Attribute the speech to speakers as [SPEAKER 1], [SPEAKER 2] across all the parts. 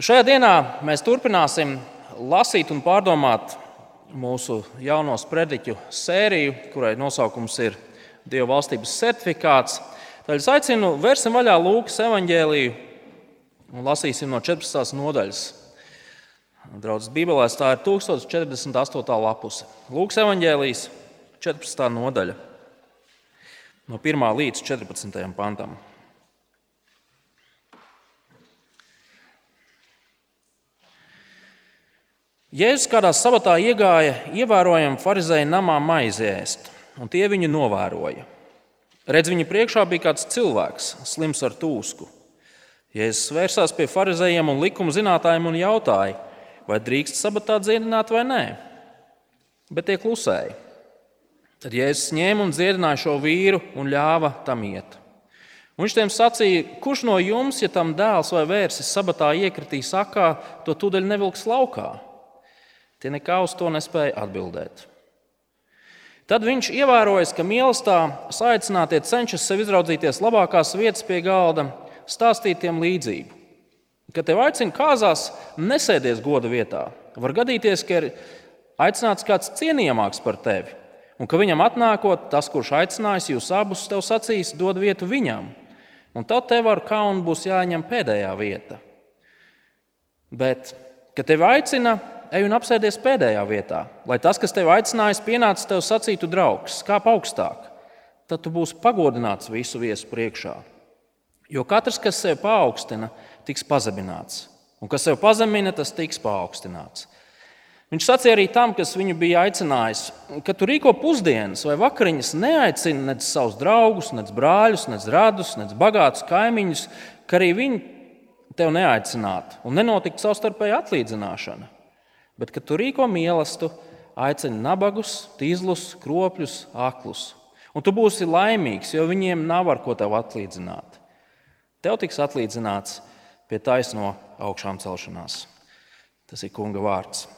[SPEAKER 1] Šajā dienā mēs turpināsim lasīt un pārdomāt mūsu jauno sprediķu sēriju, kurai nosaukums ir Dieva valstības certifikāts. Tad es aicinu, vērsim vaļā Lūkas evanģēliju un lasīsim no 14. nodaļas. Draudzes Bībelē tā ir 1048. lapuse. Lūkas evanģēlijas 14. nodaļa, no 1 līdz 14. pantam. Jēzus kādā sabatā iegāja ievērojami farizēju namā maizi ēst, un tie viņu novēroja. Redz, viņa priekšā bija kāds cilvēks, slims ar tūsku. Jēzus vērsās pie farizējiem un likuma zinātājiem un jautāja, vai drīkst sabatā dziedināt vai nē. Bet tie klusēja. Tad Jēzus ņēma un dziedināja šo vīru un ļāva tam iet. Viņš tiem sacīja, kurš no jums, ja tam dēls vai vērsis sabatā iekritīs akā, to tūdaļ nevilks laukā. Tie nekā uz to nespēja atbildēt. Tad viņš ievērojis, ka mīlestībā saicinātie cenšas sev izraudzīties labākās vietas pie galda, stāstīt tiem līdzību. Kad tev aicina kāzās, nesēdies goda vietā. Var gadīties, ka ir aicināts kāds cienījamāks par tevi, un ka viņam atnākot, tas, kurš aicinājis jūs abus, tev sacīs, dod vietu viņam, un tad tev ar kaunu būs jāņem pēdējā vieta. Bet, kad tevi aicina, ej un apsēdies pēdējā vietā, lai tas, kas tevi aicinājis, pienācis tev sacītu draugs, kāp augstāk. Tad tu būsi pagodināts visu viesu priekšā. Jo katrs, kas sevi paaugstina, tiks pazemināts, un kas sevi pazemina, tas tiks paaugstināts. Viņš sacīja arī tam, kas viņu bija aicinājis, ka tu rīko pusdienas vai vakariņas, neaicini nec savus draugus, nec brāļus, nec radus, nec bagātus kaimiņus, ka arī viņi tevi neaicinātu un nenotiktu savstarpēja atlīdzināšana bet kad tu rīko mīlestību, aicini nabagus, tīzlus, kropļus, aklus. Un tu būsi laimīgs, jo viņiem nav ar ko tev atlīdzināt. Tev tiks atlīdzināts pie taisno augšām celšanās. Tas ir kunga vārds.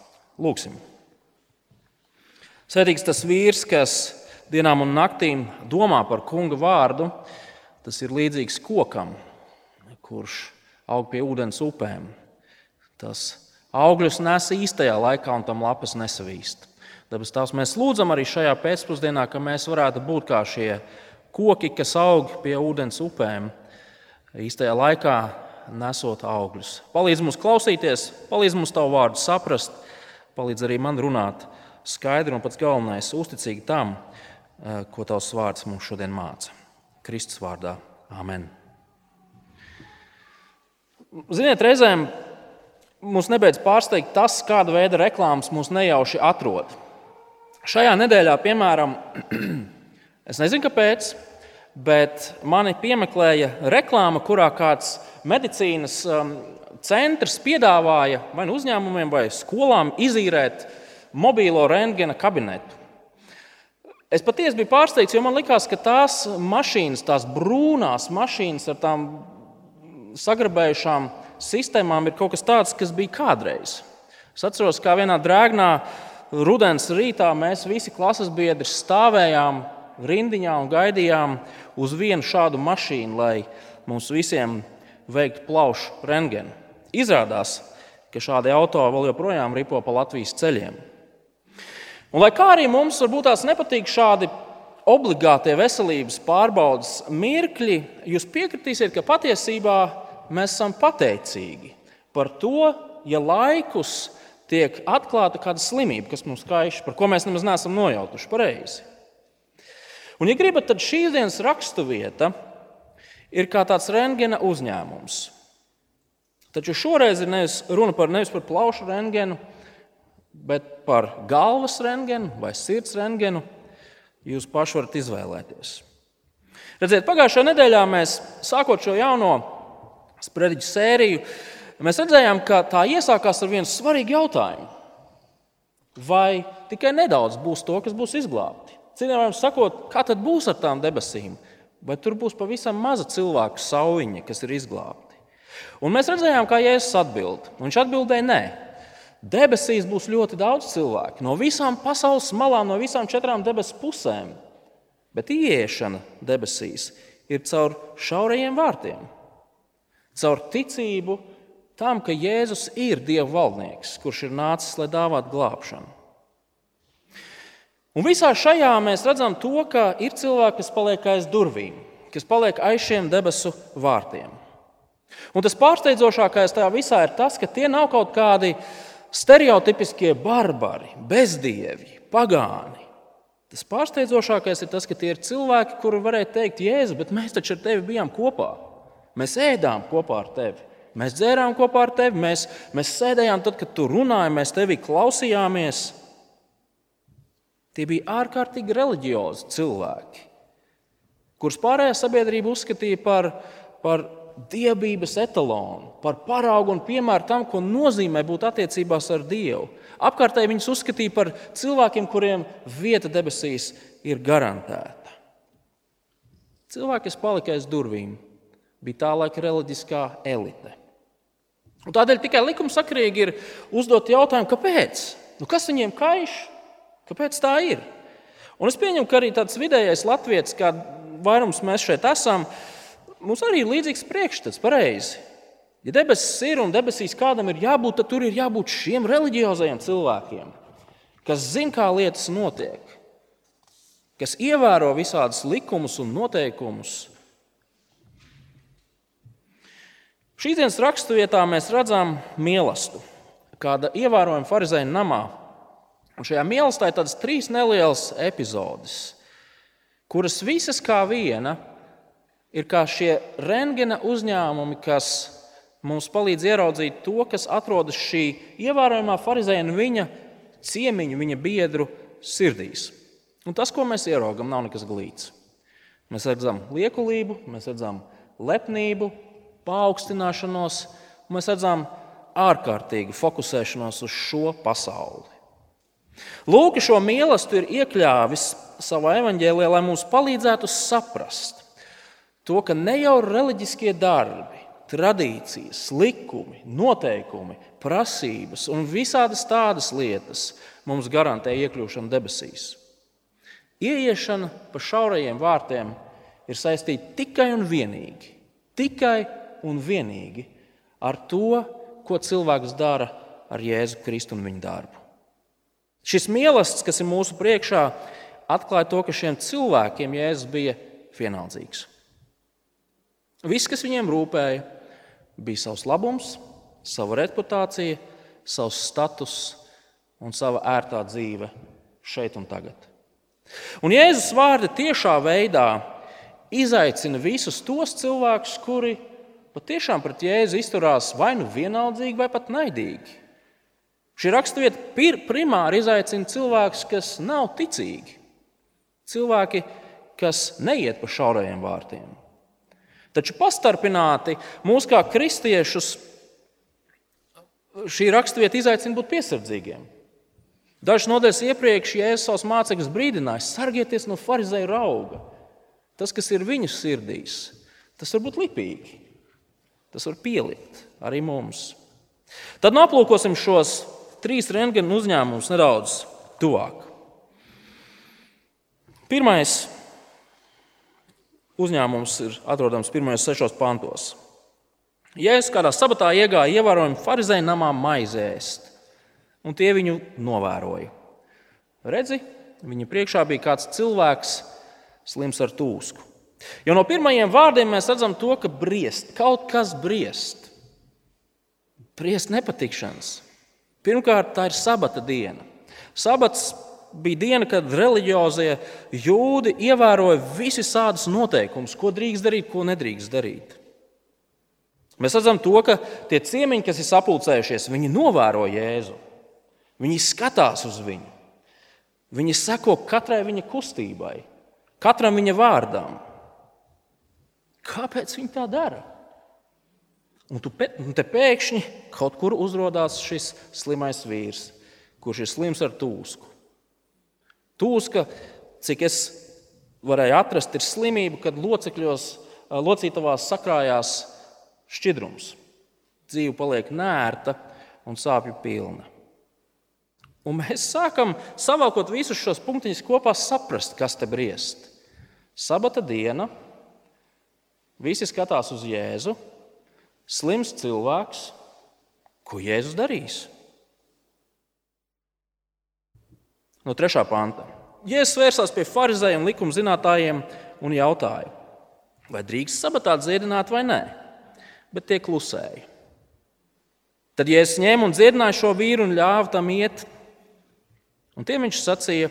[SPEAKER 1] Lūksim. Sēdīgs tas vīrs, kas dienām un naktīm domā par kunga vārdu, tas ir līdzīgs kokam, kurš aug pie ūdens upēm. Tas augļus nes īstajā laikā un tam lapas nesavīst. Tāpēc tās mēs lūdzam arī šajā pēcpusdienā, ka mēs varētu būt kā šie koki, kas aug pie ūdens upēm, īstajā laikā nesot augļus. Palīdz mums klausīties, palīdz mums tavu vārdu saprast, palīdz arī man runāt skaidri un pats galvenais - uzticīgi tam, eh, ko tavs vārds mums šodien māca. Kristus vārdā. Amen. Ziniet, reizēm Mums nebeidz pārsteigt tas, kāda veida reklāmas mūs nejauši atrod. Šajā nedēļā, piemēram, es nezinu, kāpēc, bet mani piemeklēja reklāma, kurā kāds medicīnas um, centrs piedāvāja vai nu uzņēmumiem vai skolām izīrēt mobilo rentgena kabinetu. Es patiesi biju pārsteigts, jo man likās, ka tās mašīnas, tās brūnās mašīnas ar tām sagrabējušām sistēmām ir kaut kas tāds, kas bija kādreiz. Es atceros, kā vienā drēgnā rudens rītā mēs visi klases biedri stāvējām rindiņā un gaidījām uz vienu šādu mašīnu, lai mums visiem veiktu plaušu rengenu. Izrādās, ka šādi auto vēl joprojām ripo pa Latvijas ceļiem. Un, lai kā arī mums varbūt tās nepatīk šādi obligātie veselības pārbaudas mirkļi, jūs piekritīsiet, ka patiesībā mēs esam pateicīgi par to, ja laikus tiek atklāta kāda slimība, kas mums kaiš, par ko mēs nemaz neesam nojautuši pareizi. Un, ja gribat, tad šīs dienas raksturvieta ir kā tāds rentgena uzņēmums. Taču šoreiz ir nevis runa par, nevis par plaušu rentgenu, bet par galvas rentgenu vai sirds rentgenu. Jūs paši varat izvēlēties. Redziet, pagājušajā nedēļā mēs sākot šo jauno sprediķu sēriju, mēs redzējām, ka tā iesākās ar vienu svarīgu jautājumu. Vai tikai nedaudz būs to, kas būs izglābti? Vārdiem sakot, kā tad būs ar tām debesīm? Vai tur būs pavisam maza cilvēku sauviņa, kas ir izglābti? Un mēs redzējām, kā Jēzus atbild. Viņš atbildēja, nē. Debesīs būs ļoti daudz cilvēku no visām pasaules malām, no visām četrām debesu pusēm. Bet ieiešana debesīs ir caur šaurajiem vārtiem caur ticību tam, ka Jēzus ir Dieva valdnieks, kurš ir nācis, lai dāvātu glābšanu. Un visā šajā mēs redzam to, ka ir cilvēki, kas paliek aiz durvīm, kas paliek aiz šiem debesu vārtiem. Un tas pārsteidzošākais tajā visā ir tas, ka tie nav kaut kādi stereotipiskie barbari, bezdievi, pagāni. Tas pārsteidzošākais ir tas, ka tie ir cilvēki, kuri varēja teikt, Jēzu, bet mēs taču ar tevi bijām kopā. Mēs ēdām kopā ar tevi. Mēs dzērām kopā ar tevi, mēs, mēs sēdējām tad, kad tu runāji, mēs tevi klausījāmies. Tie bija ārkārtīgi reliģiozi cilvēki, kurus pārējā sabiedrība uzskatīja par, par dievības etalonu, par paraugu un piemēru tam, ko nozīmē būt attiecībās ar Dievu. Apkārtēji viņus uzskatīja par cilvēkiem, kuriem vieta debesīs ir garantēta. Cilvēki, kas palika aiz durvīm, bija tā laika reliģiskā elite. Un tādēļ tikai likumsakrīgi ir uzdot jautājumu, kāpēc? Nu, kas viņiem kaiš? Kāpēc tā ir? Un es pieņemu, ka arī tāds vidējais latviečs, kā vairums mēs šeit esam, mums arī ir līdzīgs priekšstats, pareizi. Ja debesis ir un debesīs kādam ir jābūt, tad tur ir jābūt šiem reliģiozajiem cilvēkiem, kas zina, kā lietas notiek, kas ievēro visādus likumus un noteikumus. Šīs dienas raksturvietā mēs redzam mīlestību, kāda ievērojama farizēna namā. Un šajā mīlestībā ir tādas trīs nelielas epizodes, kuras visas kā viena ir kā šie rentgena uzņēmumi, kas mums palīdz ieraudzīt to, kas atrodas šī ievērojamā farizēna un viņa ciemiņu, viņa biedru sirdīs. Un tas, ko mēs ieraugām, nav nekas glīts. Mēs redzam liekulību, mēs redzam lepnību, paaugstināšanos, un mēs redzam ārkārtīgu fokusēšanos uz šo pasauli. Lūk, šo mīlestību ir iekļāvis savā evanģēlijā, lai mums palīdzētu saprast to, ka ne jau reliģiskie darbi, tradīcijas, likumi, noteikumi, prasības un visādas tādas lietas mums garantē iekļūšanu debesīs. Ieiešana pa šaurajiem vārtiem ir saistīta tikai un vienīgi, tikai un vienīgi ar to, ko cilvēks dara ar Jēzu Kristu un viņa darbu. Šis mīlestības, kas ir mūsu priekšā, atklāja to, ka šiem cilvēkiem Jēzus bija vienaldzīgs. Viss, kas viņiem rūpēja, bija savs labums, sava reputācija, savs status un sava ērtā dzīve šeit un tagad. Un Jēzus vārdi tiešā veidā izaicina visus tos cilvēkus, kuri patiešām pret Jēzu izturās vai nu vienaldzīgi, vai pat naidīgi. Šī raksturvieta primāri izaicina cilvēkus, kas nav ticīgi, cilvēki, kas neiet pa šaurajiem vārtiem. Taču pastarpināti mūs kā kristiešus šī raksturvieta izaicina būt piesardzīgiem. Dažas nodaļas iepriekš Jēzus savus mācekļus brīdināja: sargieties no farizēju rauga. Tas, kas ir viņu sirdīs, tas var būt lipīgi. Tas var pielikt arī mums. Tad aplūkosim šos trīs rentgena uzņēmumus nedaudz tuvāk. Pirmais uzņēmums ir atrodams pirmajos sešos pantos. Jēzus kādā sabatā iegāja ievērojami farizēju namā maizēst, un tie viņu novēroja. Redzi, viņa priekšā bija kāds cilvēks, slims ar tūsku. Jo no pirmajiem vārdiem mēs redzam to, ka briest, kaut kas briest. Briest nepatikšanas. Pirmkārt, tā ir sabata diena. Sabats bija diena, kad reliģiozie jūdi ievēroja visus tādus noteikumus, ko drīkst darīt, ko nedrīkst darīt. Mēs redzam, to, ka tie ciemiņi, kas ir sapulcējušies, viņi novēro Jēzu. Viņi skatās uz viņu. Viņi seko katrai viņa kustībai, katram viņa vārdam. Kāpēc viņi tā dara? Un, tu, un te pēkšņi kaut kur uzrādās šis slimais vīrs, kurš ir slims ar tūsku. Tūska, cik es varēju atrast, ir slimība, kad locekļos, locītavās sakrājās šķidrums. Dzīve paliek nērta un sāpju pilna. Un mēs sākam savākot visus šos punktiņus kopā, saprast, kas te briest. Sabata diena, visi skatās uz Jēzu, slims cilvēks, Ko Jēzus darīs? No 3. panta. Jēzus vērsās pie farizējiem, likuma zinātājiem un jautāja, vai drīkst sabatā dziedināt vai nē, bet tie klusēja. Tad Jēzus ņēma un dziedināja šo vīru un ļāva tam iet. Un tiem viņš sacīja,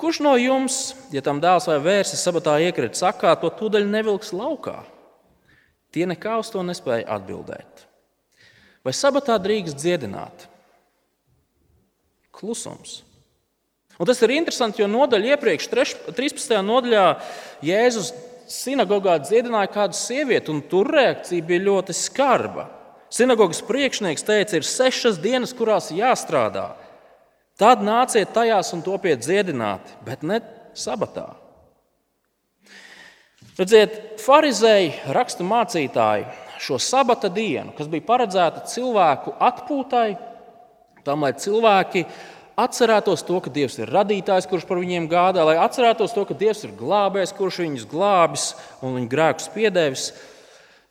[SPEAKER 1] kurš no jums, ja tam dēls vai vērsis sabatā iekrīt sakā, to tūdaļ nevilks laukā? Tie nekā uz to nespēja atbildēt. Vai sabatā drīkst dziedināt? Klusums. Un tas ir interesanti, jo nodaļa iepriekš, 13. nodaļā, Jēzus sinagogā dziedināja kādu sievieti, un tur reakcija bija ļoti skarba. Sinagogas priekšnieks teica, ir sešas dienas, kurās jāstrādā. Tad nāciet tajās un topiet dziedināti, bet ne sabatā. Redziet, farizēji, rakstu mācītāji, šo sabata dienu, kas bija paredzēta cilvēku atpūtai, tam, lai cilvēki atcerētos to, ka Dievs ir radītājs, kurš par viņiem gādā, lai atcerētos to, ka Dievs ir glābējs, kurš viņus glābis un viņu grēkus piedevis.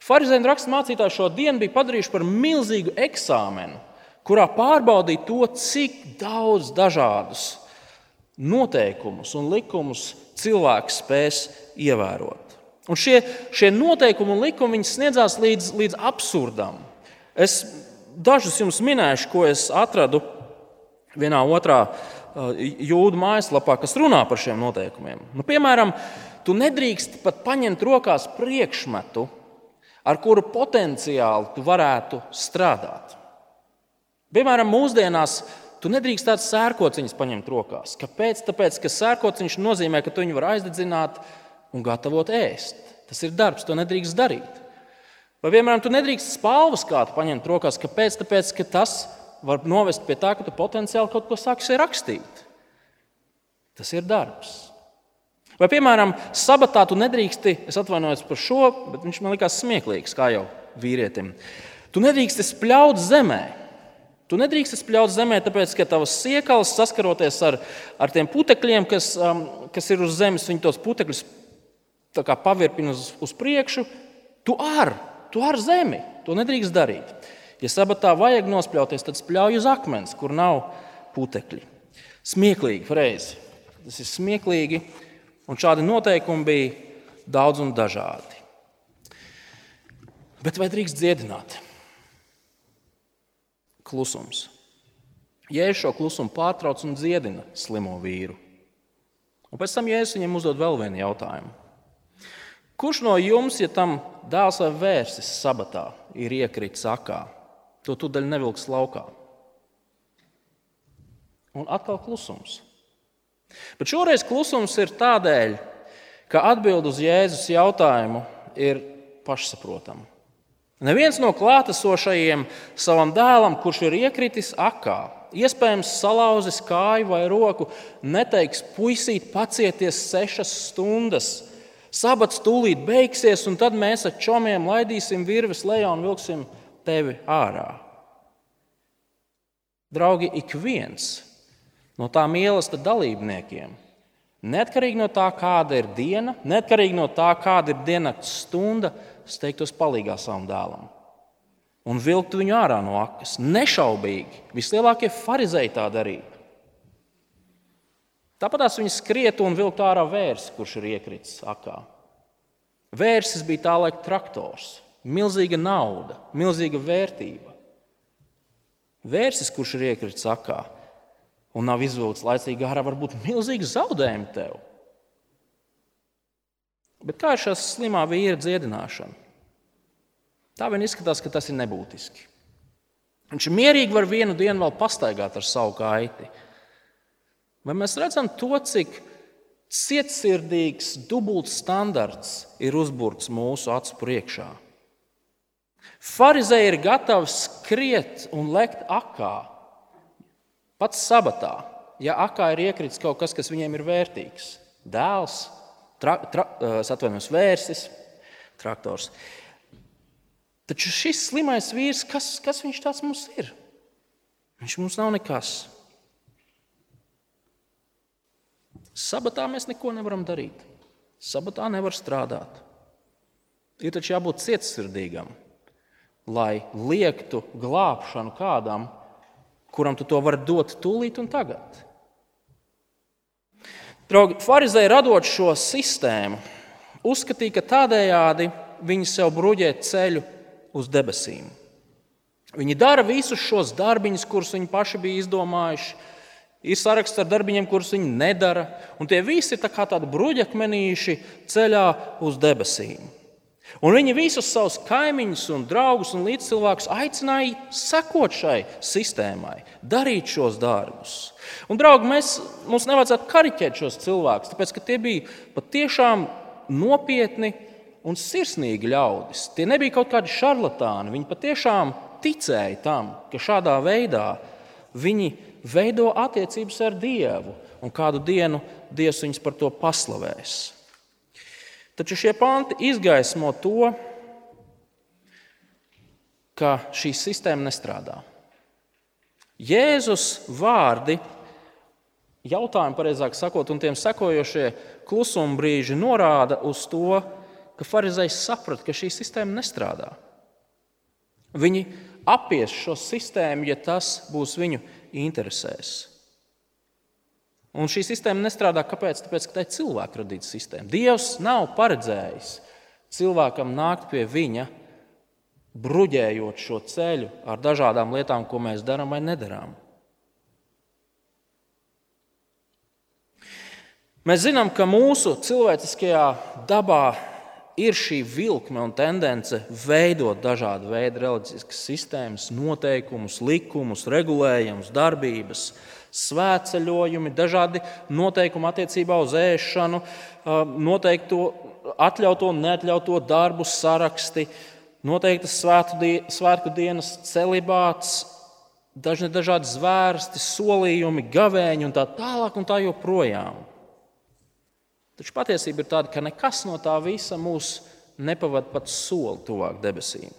[SPEAKER 1] Pharizēna raksturmācītāji šo dienu bija padarījuši par milzīgu eksāmenu, kurā pārbaudīja to, cik daudz dažādus noteikumus un likumus cilvēks spēs ievērot. Un šie, šie noteikumi un likumi sniedzās līdz, līdz absurdam. Es dažus jums minēšu, ko es atradu vienā otrā uh, jūdu mājaslapā, kas runā par šiem noteikumiem. Nu, piemēram, tu nedrīkst pat paņemt rokās priekšmetu, ar kuru potenciāli tu varētu strādāt. Piemēram, mūsdienās tu nedrīkst tādas sērkociņas paņemt rokās. Kāpēc? Tāpēc, ka sērkociņš nozīmē, ka tu viņu vari aizdedzināt un gatavot ēst. Tas ir darbs, to nedrīkst darīt. Vai, piemēram, tu nedrīkst spalvas kādu paņemt rokās. Kāpēc? Tāpēc, ka tas var novest pie tā, ka tu potenciāli kaut ko sāksi rakstīt. Tas ir darbs. Vai, piemēram, sabatā tu nedrīksti, es atvainojos par šo, bet viņš man likās smieklīgs, kā jau vīrietim. Tu nedrīksti spļaut zemē. Tu nedrīkst spļaut zemē, tāpēc, ka tavs siekals saskaroties ar, ar tiem putekļiem, kas, um, kas ir uz zemes, viņi tos putekļus pavirpina uz, uz priekšu, tu ar, tu ar zemi. To nedrīkst darīt. Ja sabatā vajag nospļauties, tad spļauj uz akmens, kur nav putekļi. Smieklīgi freizi. Tas ir smieklīgi, un šādi noteikumi bija daudz un dažādi. Bet vai drīkst dziedināt? Klusums. Jēzus šo klusumu pārtrauc un dziedina slimo vīru. Un pēc tam Jēzus viņam uzdod vēl vienu jautājumu. Kurš no jums, ja tam dēls vai vērsis sabatā, ir iekritis akā, to tūdaļ nevilks laukā? Un atkal klusums. Bet šoreiz klusums ir tādēļ, ka atbild uz Jēzus jautājumu ir pašsaprotama. Neviens no klātesošajiem savam dēlam, kurš ir iekritis akā, iespējams salauzis kāju vai roku, neteiks, puisīt, pacieties sešas stundas, Sabats tūlīt beigsies, un tad mēs ar čomiem laidīsim virves lejā un vilksim tevi ārā. Draugi, ik viens no tām mīlestības dalībniekiem, neatkarīgi no tā, kāda ir diena, neatkarīgi no tā, kāda ir diennakts stunda, steigtos palīgā savam dēlam un vilkt viņu ārā no akas. Nešaubīgi, vislielākie farizēji tā darīja. Tāpat viņi skrietu un vilktu ārā vērsi, kurš ir iekritis akā. Vērsis bija tā laika traktors, milzīga nauda, milzīga vērtība. Vērsis, kurš ir iekritis akā un nav izvilkts laicīgi ārā, var būt milzīgi zaudējumi tev. Bet kā ir šī slimā vīra dziedināšana? Tā vien izskatās, ka tas ir nebūtiski. Viņš mierīgi var vienu dienu vēl pastaigāt ar savu kaiti. Vai mēs redzam to, cik cietsirdīgs dubults standarts ir uzbūrts mūsu acu priekšā? Pharizēji ir gatavi skriet un lekt akā, pats sabatā, ja akā ir iekritis kaut kas, kas viņiem ir vērtīgs. Dēls, tra, tra, atvainojos, vērsis, traktors. Taču šis slimais vīrs, kas, kas viņš tāds mums ir? Viņš mums nav nekas. Sabatā mēs neko nevaram darīt. Sabatā nevar strādāt. Ir taču jābūt cietsirdīgam, lai liektu glābšanu kādam, kuram tu to vari dot tūlīt un tagad. Draugi, Pharizēji radot šo sistēmu, uzskatīja, ka tādējādi viņi sev bruģē ceļu uz debesīm. Viņi dara visus šos darbiņus, kurus viņi paši bija izdomājuši. Ir saraksts ar darbiem, kurus viņi nedara, un tie visi ir tā tādi bruģakmenīši ceļā uz debesīm. Un viņi visus savus kaimiņus, un draugus un līdzcilvēkus aicināja sekot šai sistēmai, darīt šos darbus. Un, draugi, mēs, mums nevajadzētu kariķēt šos cilvēkus, tāpēc ka tie bija patiešām nopietni un sirsnīgi ļaudis. Tie nebija kaut kādi šarlatāni. Viņi patiešām ticēja tam, ka šādā veidā viņi veido attiecības ar Dievu, un kādu dienu Dievs viņus par to paslavēs. Taču šie panti izgaismo to, ka šī sistēma nestrādā. Jēzus vārdi, jautājumi, pareizāk sakot, un tiem sekojošie klusuma brīži norāda uz to, ka Pharizējs saprata, ka šī sistēma nestrādā. Viņi apies šo sistēmu, ja tas būs viņu interesēs. Un šī sistēma nestrādā. Kāpēc? Tāpēc, ka tā ir cilvēka radīta sistēma. Dievs nav paredzējis cilvēkam nākt pie viņa, bruģējot šo ceļu ar dažādām lietām, ko mēs darām vai nedarām. Mēs zinām, ka mūsu cilvēciskajā dabā ir šī vilkme un tendence veidot dažādu veidu reliģiskas sistēmas, noteikumus, likumus, regulējumus, darbības, svētceļojumi, dažādi noteikumi attiecībā uz ēšanu, noteikto atļautu un neatļautu darbu saraksti, noteiktas svētku dienas celibāts, dažni dažādi zvērsti, solījumi, gavēņi un tā tālāk un tā joprojām. Taču patiesība ir tāda, ka nekas no tā visa mūs nepavada pat soli tuvāk debesīm.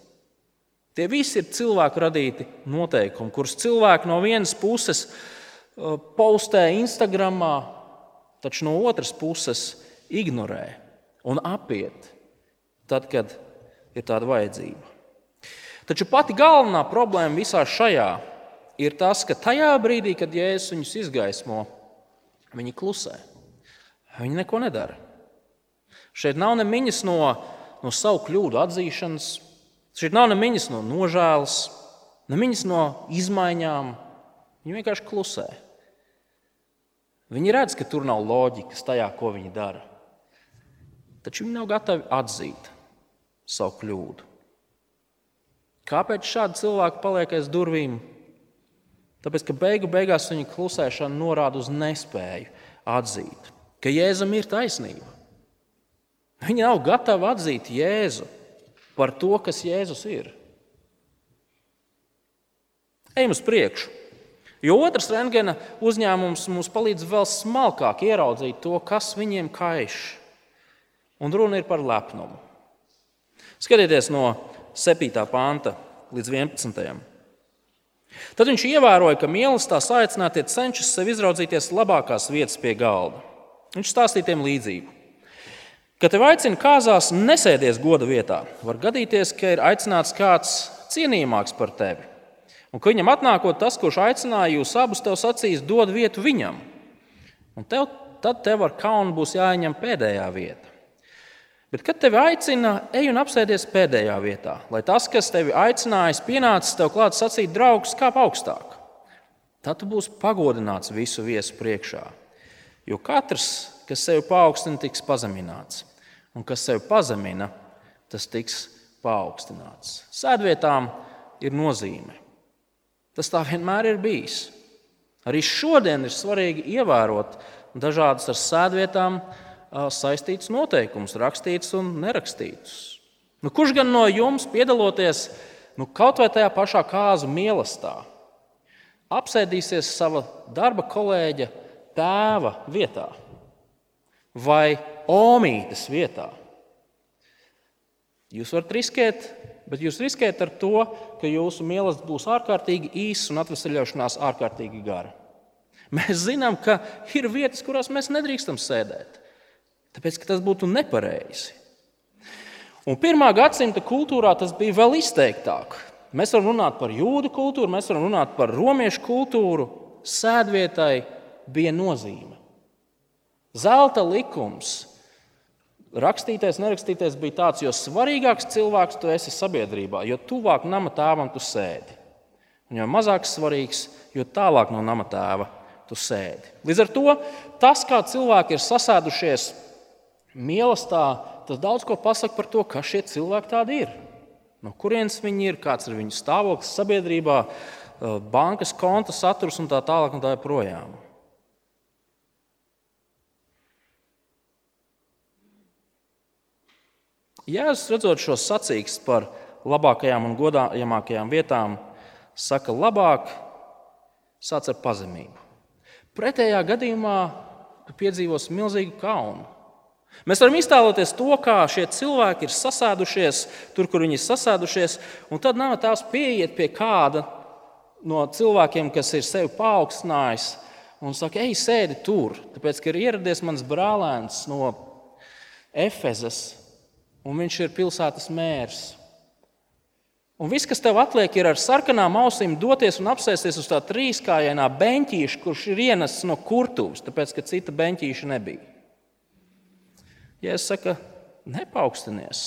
[SPEAKER 1] Tie visi ir cilvēku radīti noteikumi, kurus cilvēki no vienas puses uh, postē Instagram, taču no otras puses ignorē un apiet, tad, kad ir tāda vajadzība. Taču pati galvenā problēma visā šajā ir tas, ka tajā brīdī, kad Jēzus viņus izgaismo, viņi klusē. Viņi neko nedara. Šeit nav nemiņas no, no savu kļūdu atzīšanas, šeit nav nemiņas no nožēlas, nemiņas no izmaiņām. Viņi vienkārši klusē. Viņi redz, ka tur nav loģikas tajā, ko viņi dara. Taču viņi nav gatavi atzīt savu kļūdu. Kāpēc šādi cilvēki paliek aiz durvīm? Tāpēc, ka beigu beigās viņa klusēšana norāda uz nespēju atzīt ka Jēzum ir taisnība. Viņi nav gatavi atzīt Jēzu par to, kas Jēzus ir. Ejam uz priekšu. Jo otrs rentgena uzņēmums mums palīdz vēl smalkāk ieraudzīt to, kas viņiem kaiš. Un runa ir par lepnumu. Skatieties no 7. panta līdz 11. Tad viņš ievēroja, ka mīlestības aicinātie cenšas sev izraudzīties labākās vietas pie galda. Viņš stāstīja tiem līdzību. Kad tev aicina kāzās, nesēdies goda vietā. Var gadīties, ka ir aicināts kāds cienījamāks par tevi. Un ka viņam atnākot tas, kurš aicināja jūs abus, tev sacīs, dod vietu viņam. Un tev, tad tev ar kaunu būs jāieņem pēdējā vieta. Bet, kad tevi aicina, ej un apsēdies pēdējā vietā, lai tas, kas tevi aicinājis, pienācis tev klāt sacīt, draugs, kāp augstāk. Tad tu būsi pagodināts visu viesu priekšā. Jo katrs, kas sevi paaugstina, tiks pazemināts, un kas sevi pazemina, tas tiks paaugstināts. Sēdvietām ir nozīme. Tas tā vienmēr ir bijis. Arī šodien ir svarīgi ievērot dažādas ar sēdvietām saistītas noteikumus, rakstītus un nerakstītus. Nu, kurš gan no jums piedaloties nu, kaut vai tajā pašā kāzu mīlestībā, apsēdīsies sava darba kolēģa tēva vietā vai omītes vietā. Jūs varat riskēt, bet jūs riskējat ar to, ka jūsu mīlestība būs ārkārtīgi īsa un atvesaļošanās ārkārtīgi gara. Mēs zinām, ka ir vietas, kurās mēs nedrīkstam sēdēt, tāpēc ka tas būtu nepareizi. Un pirmā gadsimta kultūrā tas bija vēl izteiktāk. Mēs varam runāt par jūdu kultūru, mēs varam runāt par romiešu kultūru. Sēdvietai bija nozīme. Zelta likums, rakstītais, nerakstītais, bija tāds, jo svarīgāks cilvēks tu esi sabiedrībā, jo tuvāk nama tēvam tu sēdi. Un jo mazāk svarīgs, jo tālāk no nama tēva tu sēdi. Līdz ar to tas, kā cilvēki ir sasēdušies mīlestībā, tas daudz ko pasaka par to, kas šie cilvēki tādi ir. No kurienes viņi ir, kāds ir viņu stāvoklis sabiedrībā, eh, bankas konta saturs un tā tālāk un tā joprojām. Jēzus redzot šos sacīkstus par labākajām un godājamākajām vietām, saka, labāk sāc ar pazemību. Pretējā gadījumā tu piedzīvosi milzīgu kaunu. Mēs varam iztēloties to, kā šie cilvēki ir sasēdušies tur, kur viņi ir sasēdušies, un tad nav tās pieiet pie kāda no cilvēkiem, kas ir sevi paaugstinājis, un saka, ej, sēdi tur, tāpēc, ka ir ieradies mans brālēns no Efezas, un viņš ir pilsētas mērs. Un viss, kas tev atliek, ir ar sarkanām ausīm doties un apsēsties uz tā trīskājainā beņķīša, kurš ir ienesis no kurtuves, tāpēc, ka cita beņķīša nebija. Ja es saku, nepaukstinies,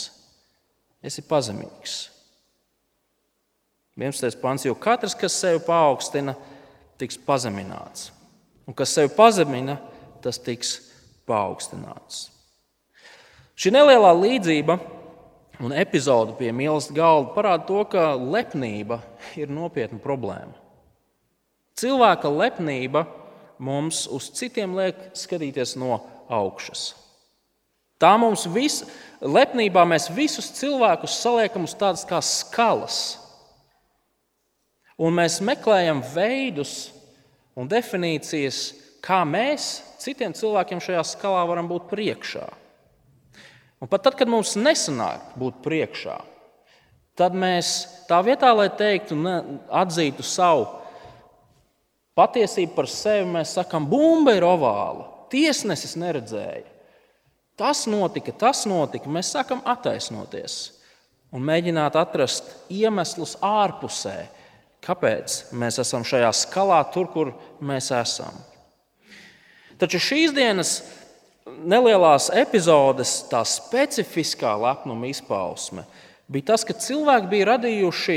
[SPEAKER 1] esi pazemīgs. 11. pants, jo katrs, kas sevi paaugstina, tiks pazemināts. Un kas sevi pazemina, tas tiks paaugstināts. Šī nelielā līdzība un epizode pie mīlestības galda parāda to, ka lepnība ir nopietna problēma. Cilvēka lepnība mums uz citiem liek skatīties no augšas. Tā mums visu, lepnībā mēs visus cilvēkus saliekam uz tādas kā skalas. Un mēs meklējam veidus un definīcijas, kā mēs citiem cilvēkiem šajā skalā varam būt priekšā. Un pat tad, kad mums nesanāk būt priekšā, tad mēs tā vietā, lai teiktu, ne, atzītu savu patiesību par sevi, mēs sakām, bumba ir ovāla, tiesnesis neredzēja. Tas notika, tas notika. Mēs sākam attaisnoties un mēģināt atrast iemeslus ārpusē, kāpēc mēs esam šajā skalā, tur, kur mēs esam. Taču šīs dienas nelielās epizodes, tā specifiskā lepnuma izpausme bija tas, ka cilvēki bija radījuši,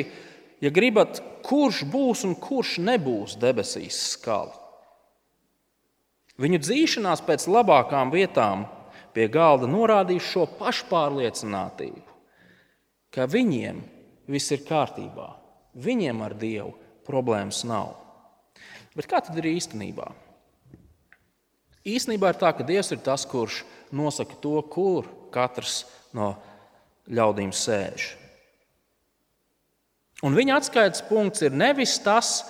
[SPEAKER 1] ja gribat, kurš būs un kurš nebūs debesīs skala. Viņu dzīšanās pēc labākām vietām pie galda norādījis šo pašpārliecinātību, ka viņiem viss ir kārtībā, viņiem ar Dievu problēmas nav. Bet kā tad ir īstenībā? Īstenībā ir tā, ka Dievs ir tas, kurš nosaka to, kur katrs no ļaudīm sēž. Un viņa atskaites punkts ir nevis tas,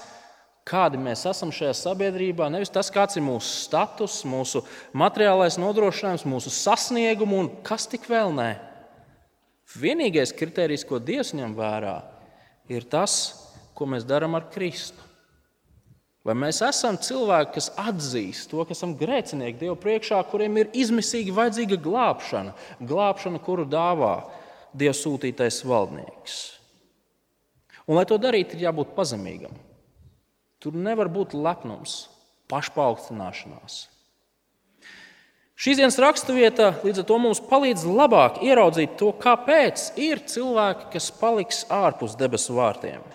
[SPEAKER 1] kādi mēs esam šajā sabiedrībā, nevis tas, kāds ir mūsu status, mūsu materiālais nodrošinājums, mūsu sasniegumi un kas tik vēl nē. Vienīgais kriterijs, ko Dievs ņem vērā, ir tas, ko mēs darām ar Kristu. Vai mēs esam cilvēki, kas atzīst to, ka esam grēcinieki Dievu priekšā, kuriem ir izmisīgi vajadzīga glābšana, glābšana, kuru dāvā Dieva sūtītais valdnieks. Un, lai to darītu, ir jābūt pazemīgam. Tur nevar būt lepnums, pašpauktināšanās. Šīs dienas raksturvieta līdz ar to mums palīdz labāk ieraudzīt to, kāpēc ir cilvēki, kas paliks ārpus debesu vārtiem.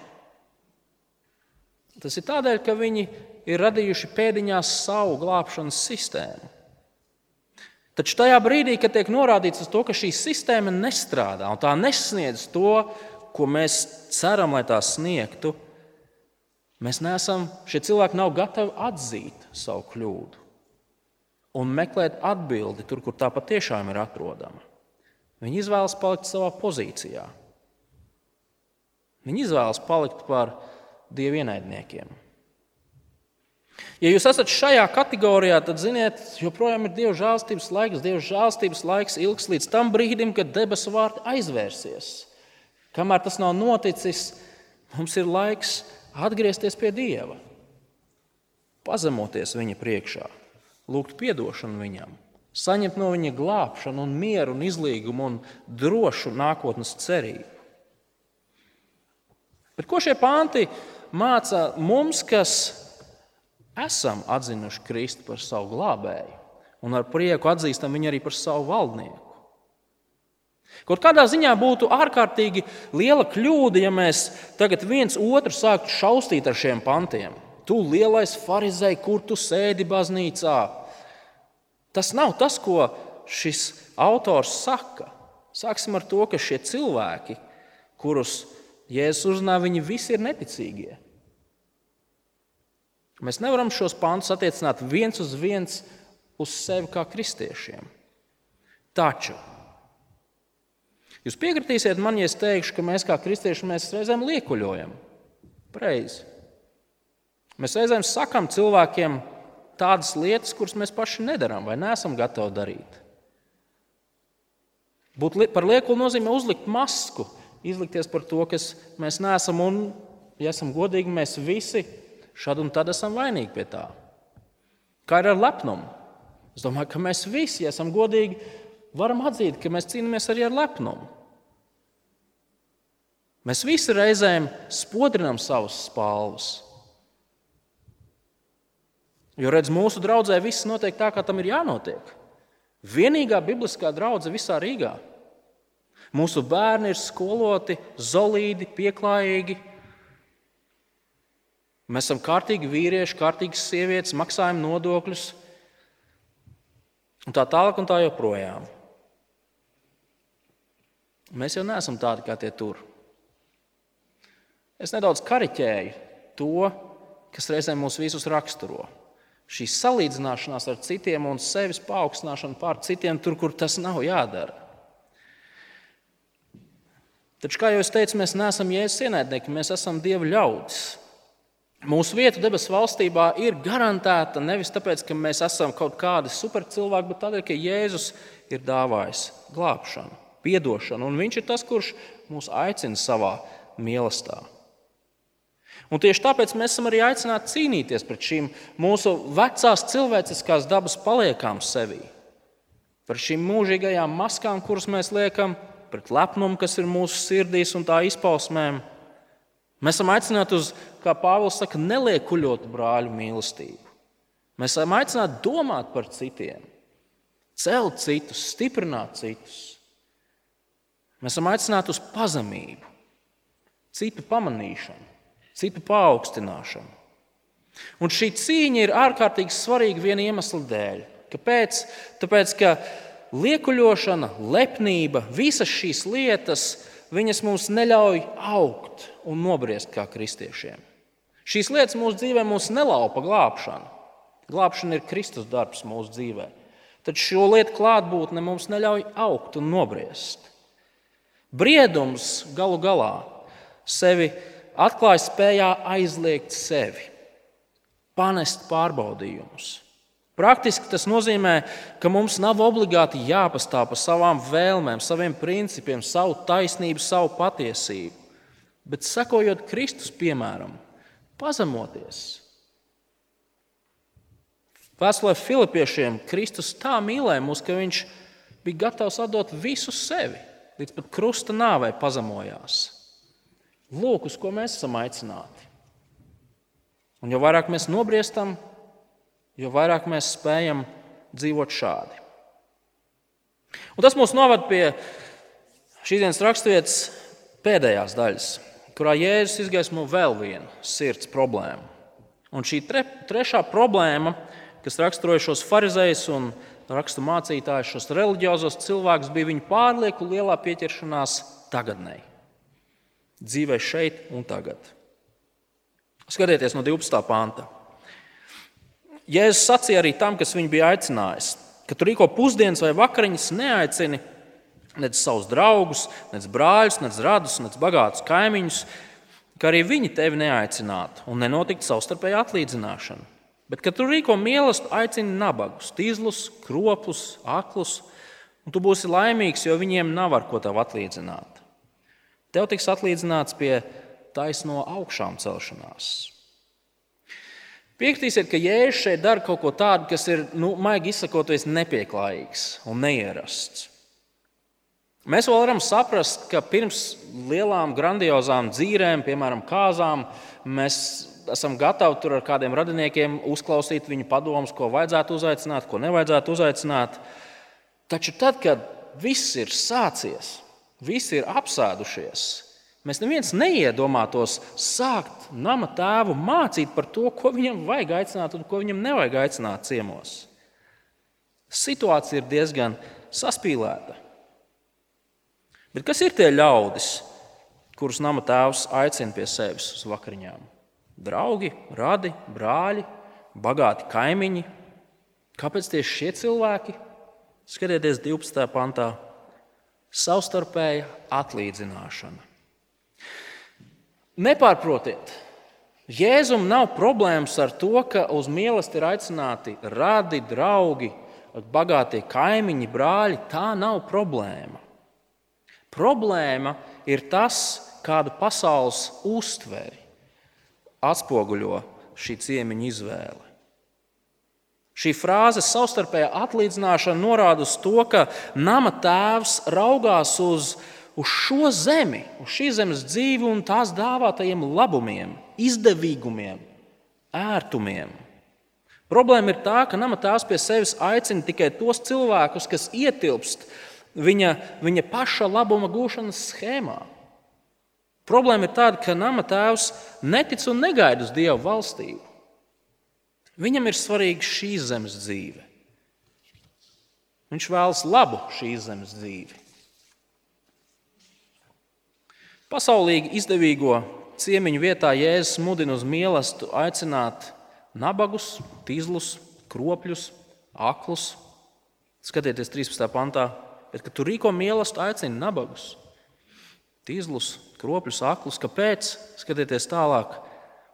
[SPEAKER 1] Tas ir tādēļ, ka viņi ir radījuši pēdiņās savu glābšanas sistēmu. Taču tajā brīdī, kad tiek norādīts uz to, ka šī sistēma nestrādā un tā nesniedz to, ko mēs ceram, lai tā sniegtu, Mēs neesam, šie cilvēki nav gatavi atzīt savu kļūdu un meklēt atbildi tur, kur tā patiešām ir atrodama. Viņi izvēlas palikt savā pozīcijā. Viņi izvēlas palikt par dievu ienaidniekiem. Ja jūs esat šajā kategorijā, tad ziniet, joprojām ir Dieva žēlstības laiks. Dieva žēlstības laiks ilgs līdz tam brīdim, kad debesu vārti aizvērsies. Kamēr tas nav noticis, mums ir laiks atgriezties pie Dieva, pazemoties viņa priekšā, lūgt atdošanu viņam, saņemt no viņa glābšanu, un mieru, un izlīgumu un drošu nākotnes cerību. Bet ko šie panti māca mums, kas esam atzinuši Kristu par savu glābēju un ar prieku atzīstam viņu arī par savu valdnieku? Kaut kādā ziņā būtu ārkārtīgi liela kļūda, ja mēs tagad viens otru sāktu šausmīt ar šiem pantiem. Tu lielais farizei, kur tu sēdi baznīcā? Tas nav tas, ko šis autors saka. Sāksim ar to, ka šie cilvēki, kurus Jēzus uzrunā, viņi visi ir neticīgie. Mēs nevaram šos pantus attiecināt viens uz viens uz sevi kā kristiešiem. Taču jūs piekritīsiet man, ja es teikšu, ka mēs kā kristieši mēs reizēm liekuļojam. Pareizi. Mēs reizēm sakām cilvēkiem tādas lietas, kuras mēs paši nedarām vai neesam gatavi darīt. Būt par liekulu nozīmē uzlikt masku, izlikties par to, kas mēs neesam. Un, ja esam godīgi, mēs visi šad un tad esam vainīgi pie tā. Kā ir ar lepnumu? Es domāju, ka mēs visi, ja esam godīgi, varam atzīt, ka mēs cīnāmies arī ar lepnumu. Mēs visi reizēm spodrinām savas spalvas. Jo, redz, mūsu draudzē viss notiek tā, kā tam ir jānotiek. Vienīgā bibliskā draudzene visā Rīgā. Mūsu bērni ir skoloti, zelīti, pieklājīgi. Mēs esam kārtīgi vīrieši, kārtīgas sievietes, maksājam nodokļus un tā tālāk un tā joprojām. Mēs jau neesam tādi kā tie tur. Es nedaudz kariķēju to, kas reizēm mūs visus raksturo šī salīdzināšanās ar citiem un sevis paaugstināšana pār citiem, tur, kur tas nav jādara. Taču, kā jau es teicu, mēs neesam jēzus ienaidnieki, mēs esam Dieva ļaudis. Mūsu vieta debesu valstībā ir garantēta nevis tāpēc, ka mēs esam kaut kādi supercilvēki, bet tādēļ, ka Jēzus ir dāvājis glābšanu, atdošanu, un Viņš ir tas, kurš mūs aicina savā mīlestībā. Un tieši tāpēc mēs esam arī aicināti cīnīties pret šīm mūsu vecās cilvēciskās dabas paliekām sevī. Par šīm mūžīgajām maskām, kuras mēs liekam, pret lepnumu, kas ir mūsu sirdīs un tā izpausmēm. Mēs esam aicināti uz, kā Pāvils saka, neliekuļotu brāļu mīlestību. Mēs esam aicināti domāt par citiem, celt citus, stiprināt citus. Mēs esam aicināti uz pazemību, citu pamanīšanu citu paaugstināšanu. Un šī cīņa ir ārkārtīgi svarīga viena iemesla dēļ. Kāpēc? Tāpēc, ka liekuļošana, lepnība, visas šīs lietas, viņas mums neļauj augt un nobriest kā kristiešiem. Šīs lietas mūsu dzīvē mums nelaupa glābšanu. Glābšana ir Kristus darbs mūsu dzīvē. Taču šo lietu klātbūtne mums neļauj augt un nobriest. Briedums galu galā sevi atklāja spējā aizliegt sevi, panest pārbaudījumus. Praktiski tas nozīmē, ka mums nav obligāti jāpastāv par savām vēlmēm, saviem principiem, savu taisnību, savu patiesību. Bet sekojot Kristus piemēram, pazemoties. Vēstulē Filipiešiem Kristus tā mīlēja mūs, ka viņš bija gatavs atdot visu sevi, līdz pat krusta nāvei pazemojās. Lūk, uz ko mēs esam aicināti. Un jo vairāk mēs nobriestam, jo vairāk mēs spējam dzīvot šādi. Un tas mūs novada pie šīs dienas raksturvietas pēdējās daļas, kurā Jēzus izgaismo vēl vienu sirds problēmu. Un šī tre, trešā problēma, kas raksturoja šos farizējus un rakstu mācītājus, šos reliģiozos cilvēkus, bija viņu pārlieku lielā pieķeršanās tagadnēji dzīvē šeit un tagad. Skatieties no 12. panta. Jēzus sacīja arī tam, kas viņu bija aicinājis, ka tu rīko pusdienas vai vakariņas neaicini nec savus draugus, nec brāļus, nec radus, nec bagātus kaimiņus, ka arī viņi tevi neaicinātu un nenotiktu savstarpēja atlīdzināšana. Bet, kad tu rīko mīlestību, aicini nabagus, tīzlus, kropus, aklus, un tu būsi laimīgs, jo viņiem nav ar ko tev atlīdzināt. Tev tiks atlīdzināts pie taisno augšām celšanās. Piekritīsiet, ka Jēzus šeit dara kaut ko tādu, kas ir, nu, maigi izsakoties, nepieklājīgs un neierasts. Mēs vēl varam saprast, ka pirms lielām, grandiozām dzīvēm, piemēram, kāzām, mēs esam gatavi tur ar kādiem radiniekiem uzklausīt viņu padomus, ko vajadzētu uzaicināt, ko nevajadzētu uzaicināt. Taču tad, kad viss ir sācies, visi ir apsēdušies, mēs neviens neiedomātos sākt nama tēvu mācīt par to, ko viņam vajag aicināt un ko viņam nevajag aicināt ciemos. Situācija ir diezgan saspīlēta. Bet kas ir tie ļaudis, kurus nama tēvs aicina pie sevis uz vakariņām? Draugi, radi, brāļi, bagāti kaimiņi. Kāpēc tieši šie cilvēki? Skatieties, 12. pantā - savstarpēja atlīdzināšana. Nepārprotiet, Jēzum nav problēmas ar to, ka uz mīlestību ir aicināti radi, draugi, bagātie kaimiņi, brāļi. Tā nav problēma. Problēma ir tas, kādu pasaules uztveri atspoguļo šī ciemiņa izvēle. Šī frāze savstarpējā atlīdzināšana norāda uz to, ka nama tēvs raugās uz, uz šo zemi, uz šīs zemes dzīvi un tās dāvātajiem labumiem, izdevīgumiem, ērtumiem. Problēma ir tā, ka nama tēvs pie sevis aicina tikai tos cilvēkus, kas ietilpst viņa, viņa paša labuma gūšanas schēmā. Problēma ir tāda, ka nama tēvs netic un negaida uz Dieva valstību. Viņam ir svarīga šīs zemes dzīve. Viņš vēlas labu šīs zemes dzīvi. Pasaulīgi izdevīgo ciemiņu vietā Jēzus mudina uz mīlestību aicināt nabagus, tīzlus, kropļus, aklus. Skatieties, 13. pantā, bet, kad tu rīko mīlestību, aicini nabagus, tīzlus, kropļus, aklus. Kāpēc? Skatieties tālāk.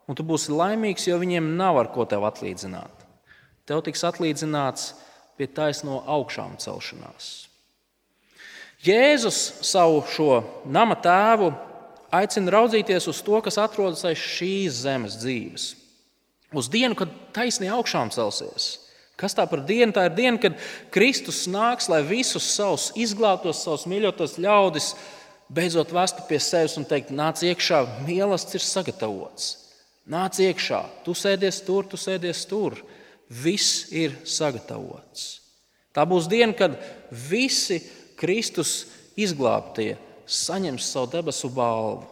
[SPEAKER 1] Un tu būsi laimīgs, jo viņiem nav ar ko tev atlīdzināt. Tev tiks atlīdzināts pie taisno augšām celšanās. Jēzus savu šo nama tēvu aicina raudzīties uz to, kas atrodas aiz šīs zemes dzīves. Uz dienu, kad taisnīgi augšām celsies. Kas tā par dienu? Tā ir diena, kad Kristus nāks, lai visus savus izglābtos, savus mīļotos ļaudis beidzot vestu pie sevis un teikt, nāc iekšā, mīlestības ir sagatavots. Nāc iekšā, tu sēdies tur, tu sēdies tur. Viss ir sagatavots. Tā būs diena, kad visi Kristus izglābtie saņems savu debesu balvu.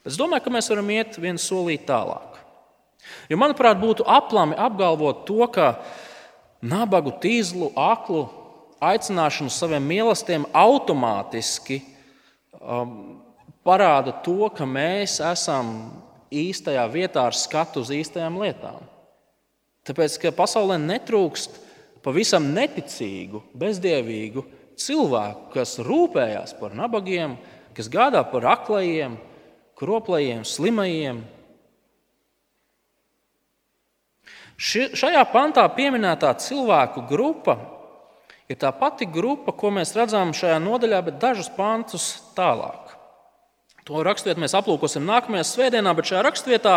[SPEAKER 1] Bet es domāju, ka mēs varam iet vienu solīti tālāk. Jo, manuprāt, būtu aplami apgalvot to, ka nabagu, tīzlu, aklu aicināšanu saviem mīlestiem automātiski um, parāda to, ka mēs esam īstajā vietā ar skatu uz īstajām lietām. Tāpēc, ka pasaulē netrūkst pavisam neticīgu, bezdievīgu cilvēku, kas rūpējas par nabagiem, kas gādā par aklajiem, kroplajiem, slimajiem. Ši, šajā pantā pieminētā cilvēku grupa ir tā pati grupa, ko mēs redzam šajā nodaļā, bet dažus pantus tālāk. To raksturvietu mēs aplūkosim nākamajā svētdienā, bet šajā raksturvietā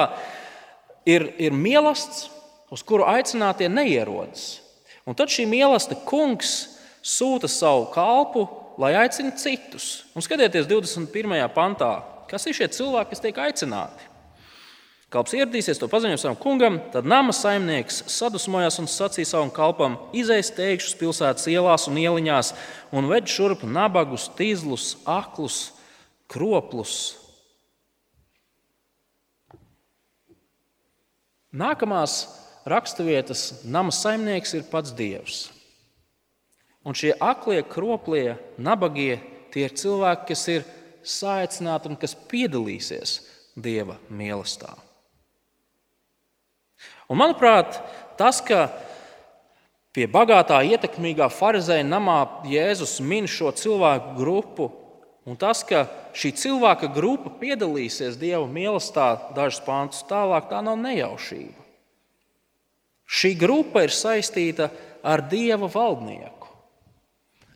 [SPEAKER 1] ir, ir mīlestības, uz kuru aicinātie neierodas. Un tad šī mīlestība kungs sūta savu kalpu, lai aicinātu citus. Un skatieties, 21. pantā, kas ir šie cilvēki, kas tiek aicināti. Kalps ieradīsies, to paziņos savam kungam, tad nama saimnieks sadusmojās un sacīja savam kalpam: Izejas teikšus pilsētas ielās un ieliņās, un ved šurp nabagus, tīzlus, aklus, kroplus. Nākamās raksturvietas nama saimnieks ir pats Dievs. Un šie aklie, kroplie, nabagie tie ir cilvēki, kas ir saicināti un kas piedalīsies Dieva mīlestībā. Un, manuprāt, tas, ka pie bagātā, ietekmīgā farizēja namā Jēzus min šo cilvēku grupu, un tas, ka šī cilvēka grupa piedalīsies Dieva mīlestībā dažus pāntus tālāk, tā nav nejaušība. Šī grupa ir saistīta ar Dieva valdnieku,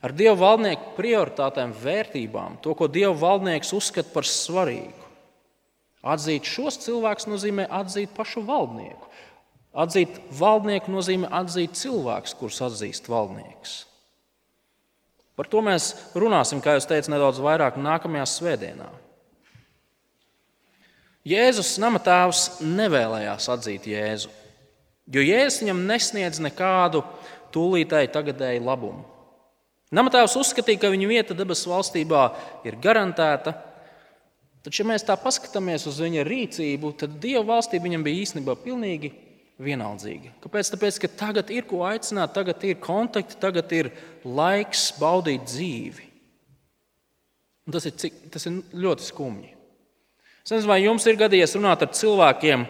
[SPEAKER 1] ar Dieva valdnieku prioritātēm, vērtībām, to, ko Dieva valdnieks uzskata par svarīgu. Atzīt šos cilvēkus nozīmē atzīt pašu valdnieku. Atzīt valdnieku nozīmē atzīt cilvēku, kurus atzīst valdnieks. Par to mēs runāsim, kā jau teicu, nedaudz vairāk nākamajā svētdienā. Jēzus nama tēvs nevēlējās atzīt Jēzu, jo Jēzus viņam nesniedz nekādu tūlītēju tagadēju labumu. Nama tēvs uzskatīja, ka viņa vieta debesu valstībā ir garantēta, taču, ja mēs tā paskatāmies uz viņa rīcību, tad Dieva valstība viņam bija īstenībā pilnīgi vienaldzīga. Kāpēc? Tāpēc, ka tagad ir ko aicināt, tagad ir kontakti, tagad ir laiks baudīt dzīvi. Un tas, ir, cik, tas ir ļoti skumji. Es nezinu, vai jums ir gadījies runāt ar cilvēkiem,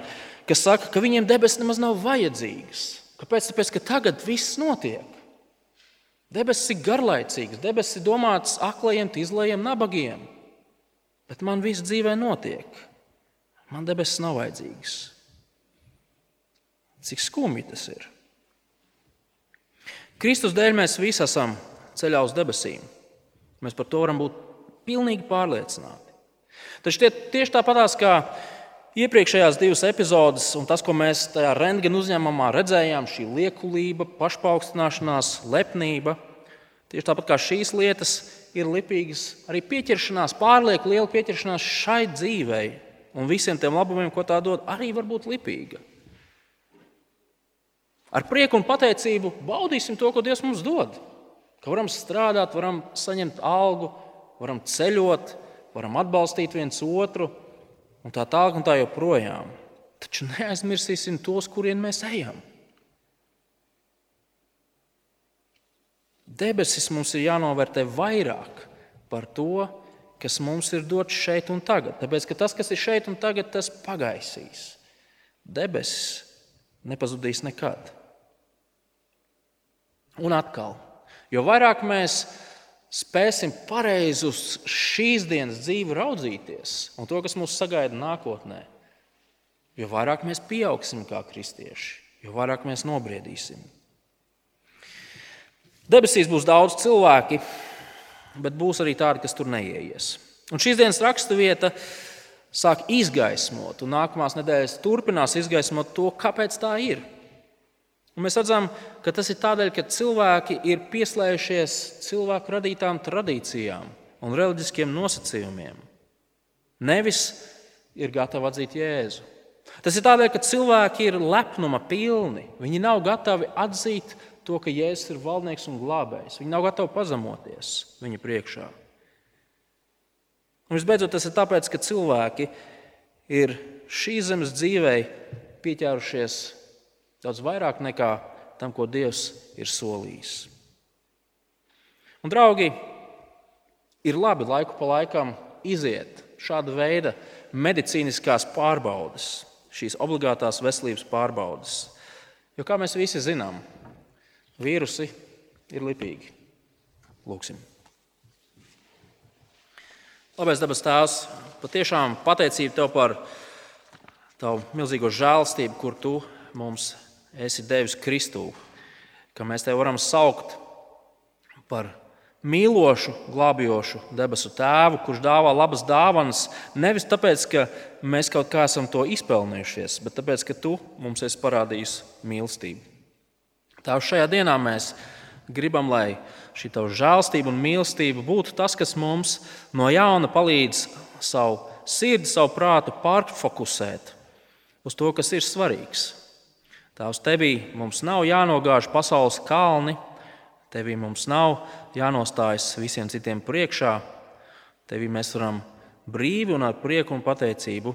[SPEAKER 1] kas saka, ka viņiem debesis nemaz nav vajadzīgas. Kāpēc? Tāpēc, ka tagad viss notiek. Debesis ir garlaicīgs, debesis ir domāts aklajiem, izlējiem, nabagiem. Bet man viss dzīvē notiek. Man debesis nav vajadzīgas. Cik skumji tas ir? Kristus dēļ mēs visi esam ceļā uz debesīm. Mēs par to varam būt pilnīgi pārliecināti. Taču tie, tieši tāpatās kā iepriekšējās divas epizodes, un tas, ko mēs tajā rentgena uzņēmumā redzējām, šī liekulība, pašpaukstināšanās, lepnība, tieši tāpat kā šīs lietas ir lipīgas, arī pieķeršanās, pārlieku liela pieķeršanās šai dzīvei un visiem tiem labumiem, ko tā dod, arī var būt lipīga. Ar prieku un pateicību baudīsim to, ko Dievs mums dod. Ka varam strādāt, varam saņemt algu, varam ceļot, varam atbalstīt viens otru un tā tālāk un tā joprojām. Taču neaizmirsīsim tos, kuriem mēs ejam. Debesis mums ir jānovērtē vairāk par to, kas mums ir dots šeit un tagad. Tāpēc, ka tas, kas ir šeit un tagad, tas pagaisīs. Debesis nepazudīs nekad. Un atkal, jo vairāk mēs spēsim pareizi uz šīs dienas dzīvi raudzīties un to, kas mūs sagaida nākotnē, jo vairāk mēs pieaugsim kā kristieši, jo vairāk mēs nobriedīsim. Debesīs būs daudz cilvēki, bet būs arī tādi, kas tur neieies. Un šīs dienas raksturvieta sāk izgaismot, un nākamās nedēļas turpinās izgaismot to, kāpēc tā ir. Un mēs redzam, ka tas ir tādēļ, ka cilvēki ir pieslēgušies cilvēku radītām tradīcijām un reliģiskiem nosacījumiem. Nevis ir gatavi atzīt Jēzu. Tas ir tādēļ, ka cilvēki ir lepnuma pilni. Viņi nav gatavi atzīt to, ka Jēzus ir valdnieks un glābējs. Viņi nav gatavi pazemoties viņa priekšā. Un visbeidzot, tas ir tāpēc, ka cilvēki ir šīs zemes dzīvei pieķērušies Daudz vairāk nekā tam, ko Dievs ir solījis. Un, draugi, ir labi laiku pa laikam iziet šāda veida medicīniskās pārbaudes, šīs obligātās veselības pārbaudes. Jo, kā mēs visi zinām, vīrusi ir lipīgi. Lūksim. Labais dabas tēvs, patiešām pateicība tev par tavu milzīgo žēlstību, kur tu mums esi devis Kristū, ka mēs te varam saukt par mīlošu, glābjošu debesu tēvu, kurš dāvā labas dāvanas nevis tāpēc, ka mēs kaut kā esam to izpelnījušies, bet tāpēc, ka tu mums esi parādījis mīlestību. Tā šajā dienā mēs gribam, lai šī tava žēlstība un mīlestība būtu tas, kas mums no jauna palīdz savu sirdi, savu prātu pārfokusēt uz to, kas ir svarīgs. Tās tevī mums nav jānogāž pasaules kalni, tevī mums nav jānostājas visiem citiem priekšā. Tevī mēs varam brīvi un ar prieku un pateicību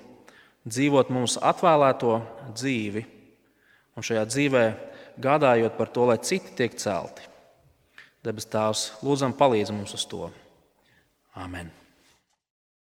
[SPEAKER 1] dzīvot mums atvēlēto dzīvi, un šajā dzīvē gādājot par to, lai citi tiek celti. Debes Tēvs, lūdzam, palīdz mums uz to. Amen!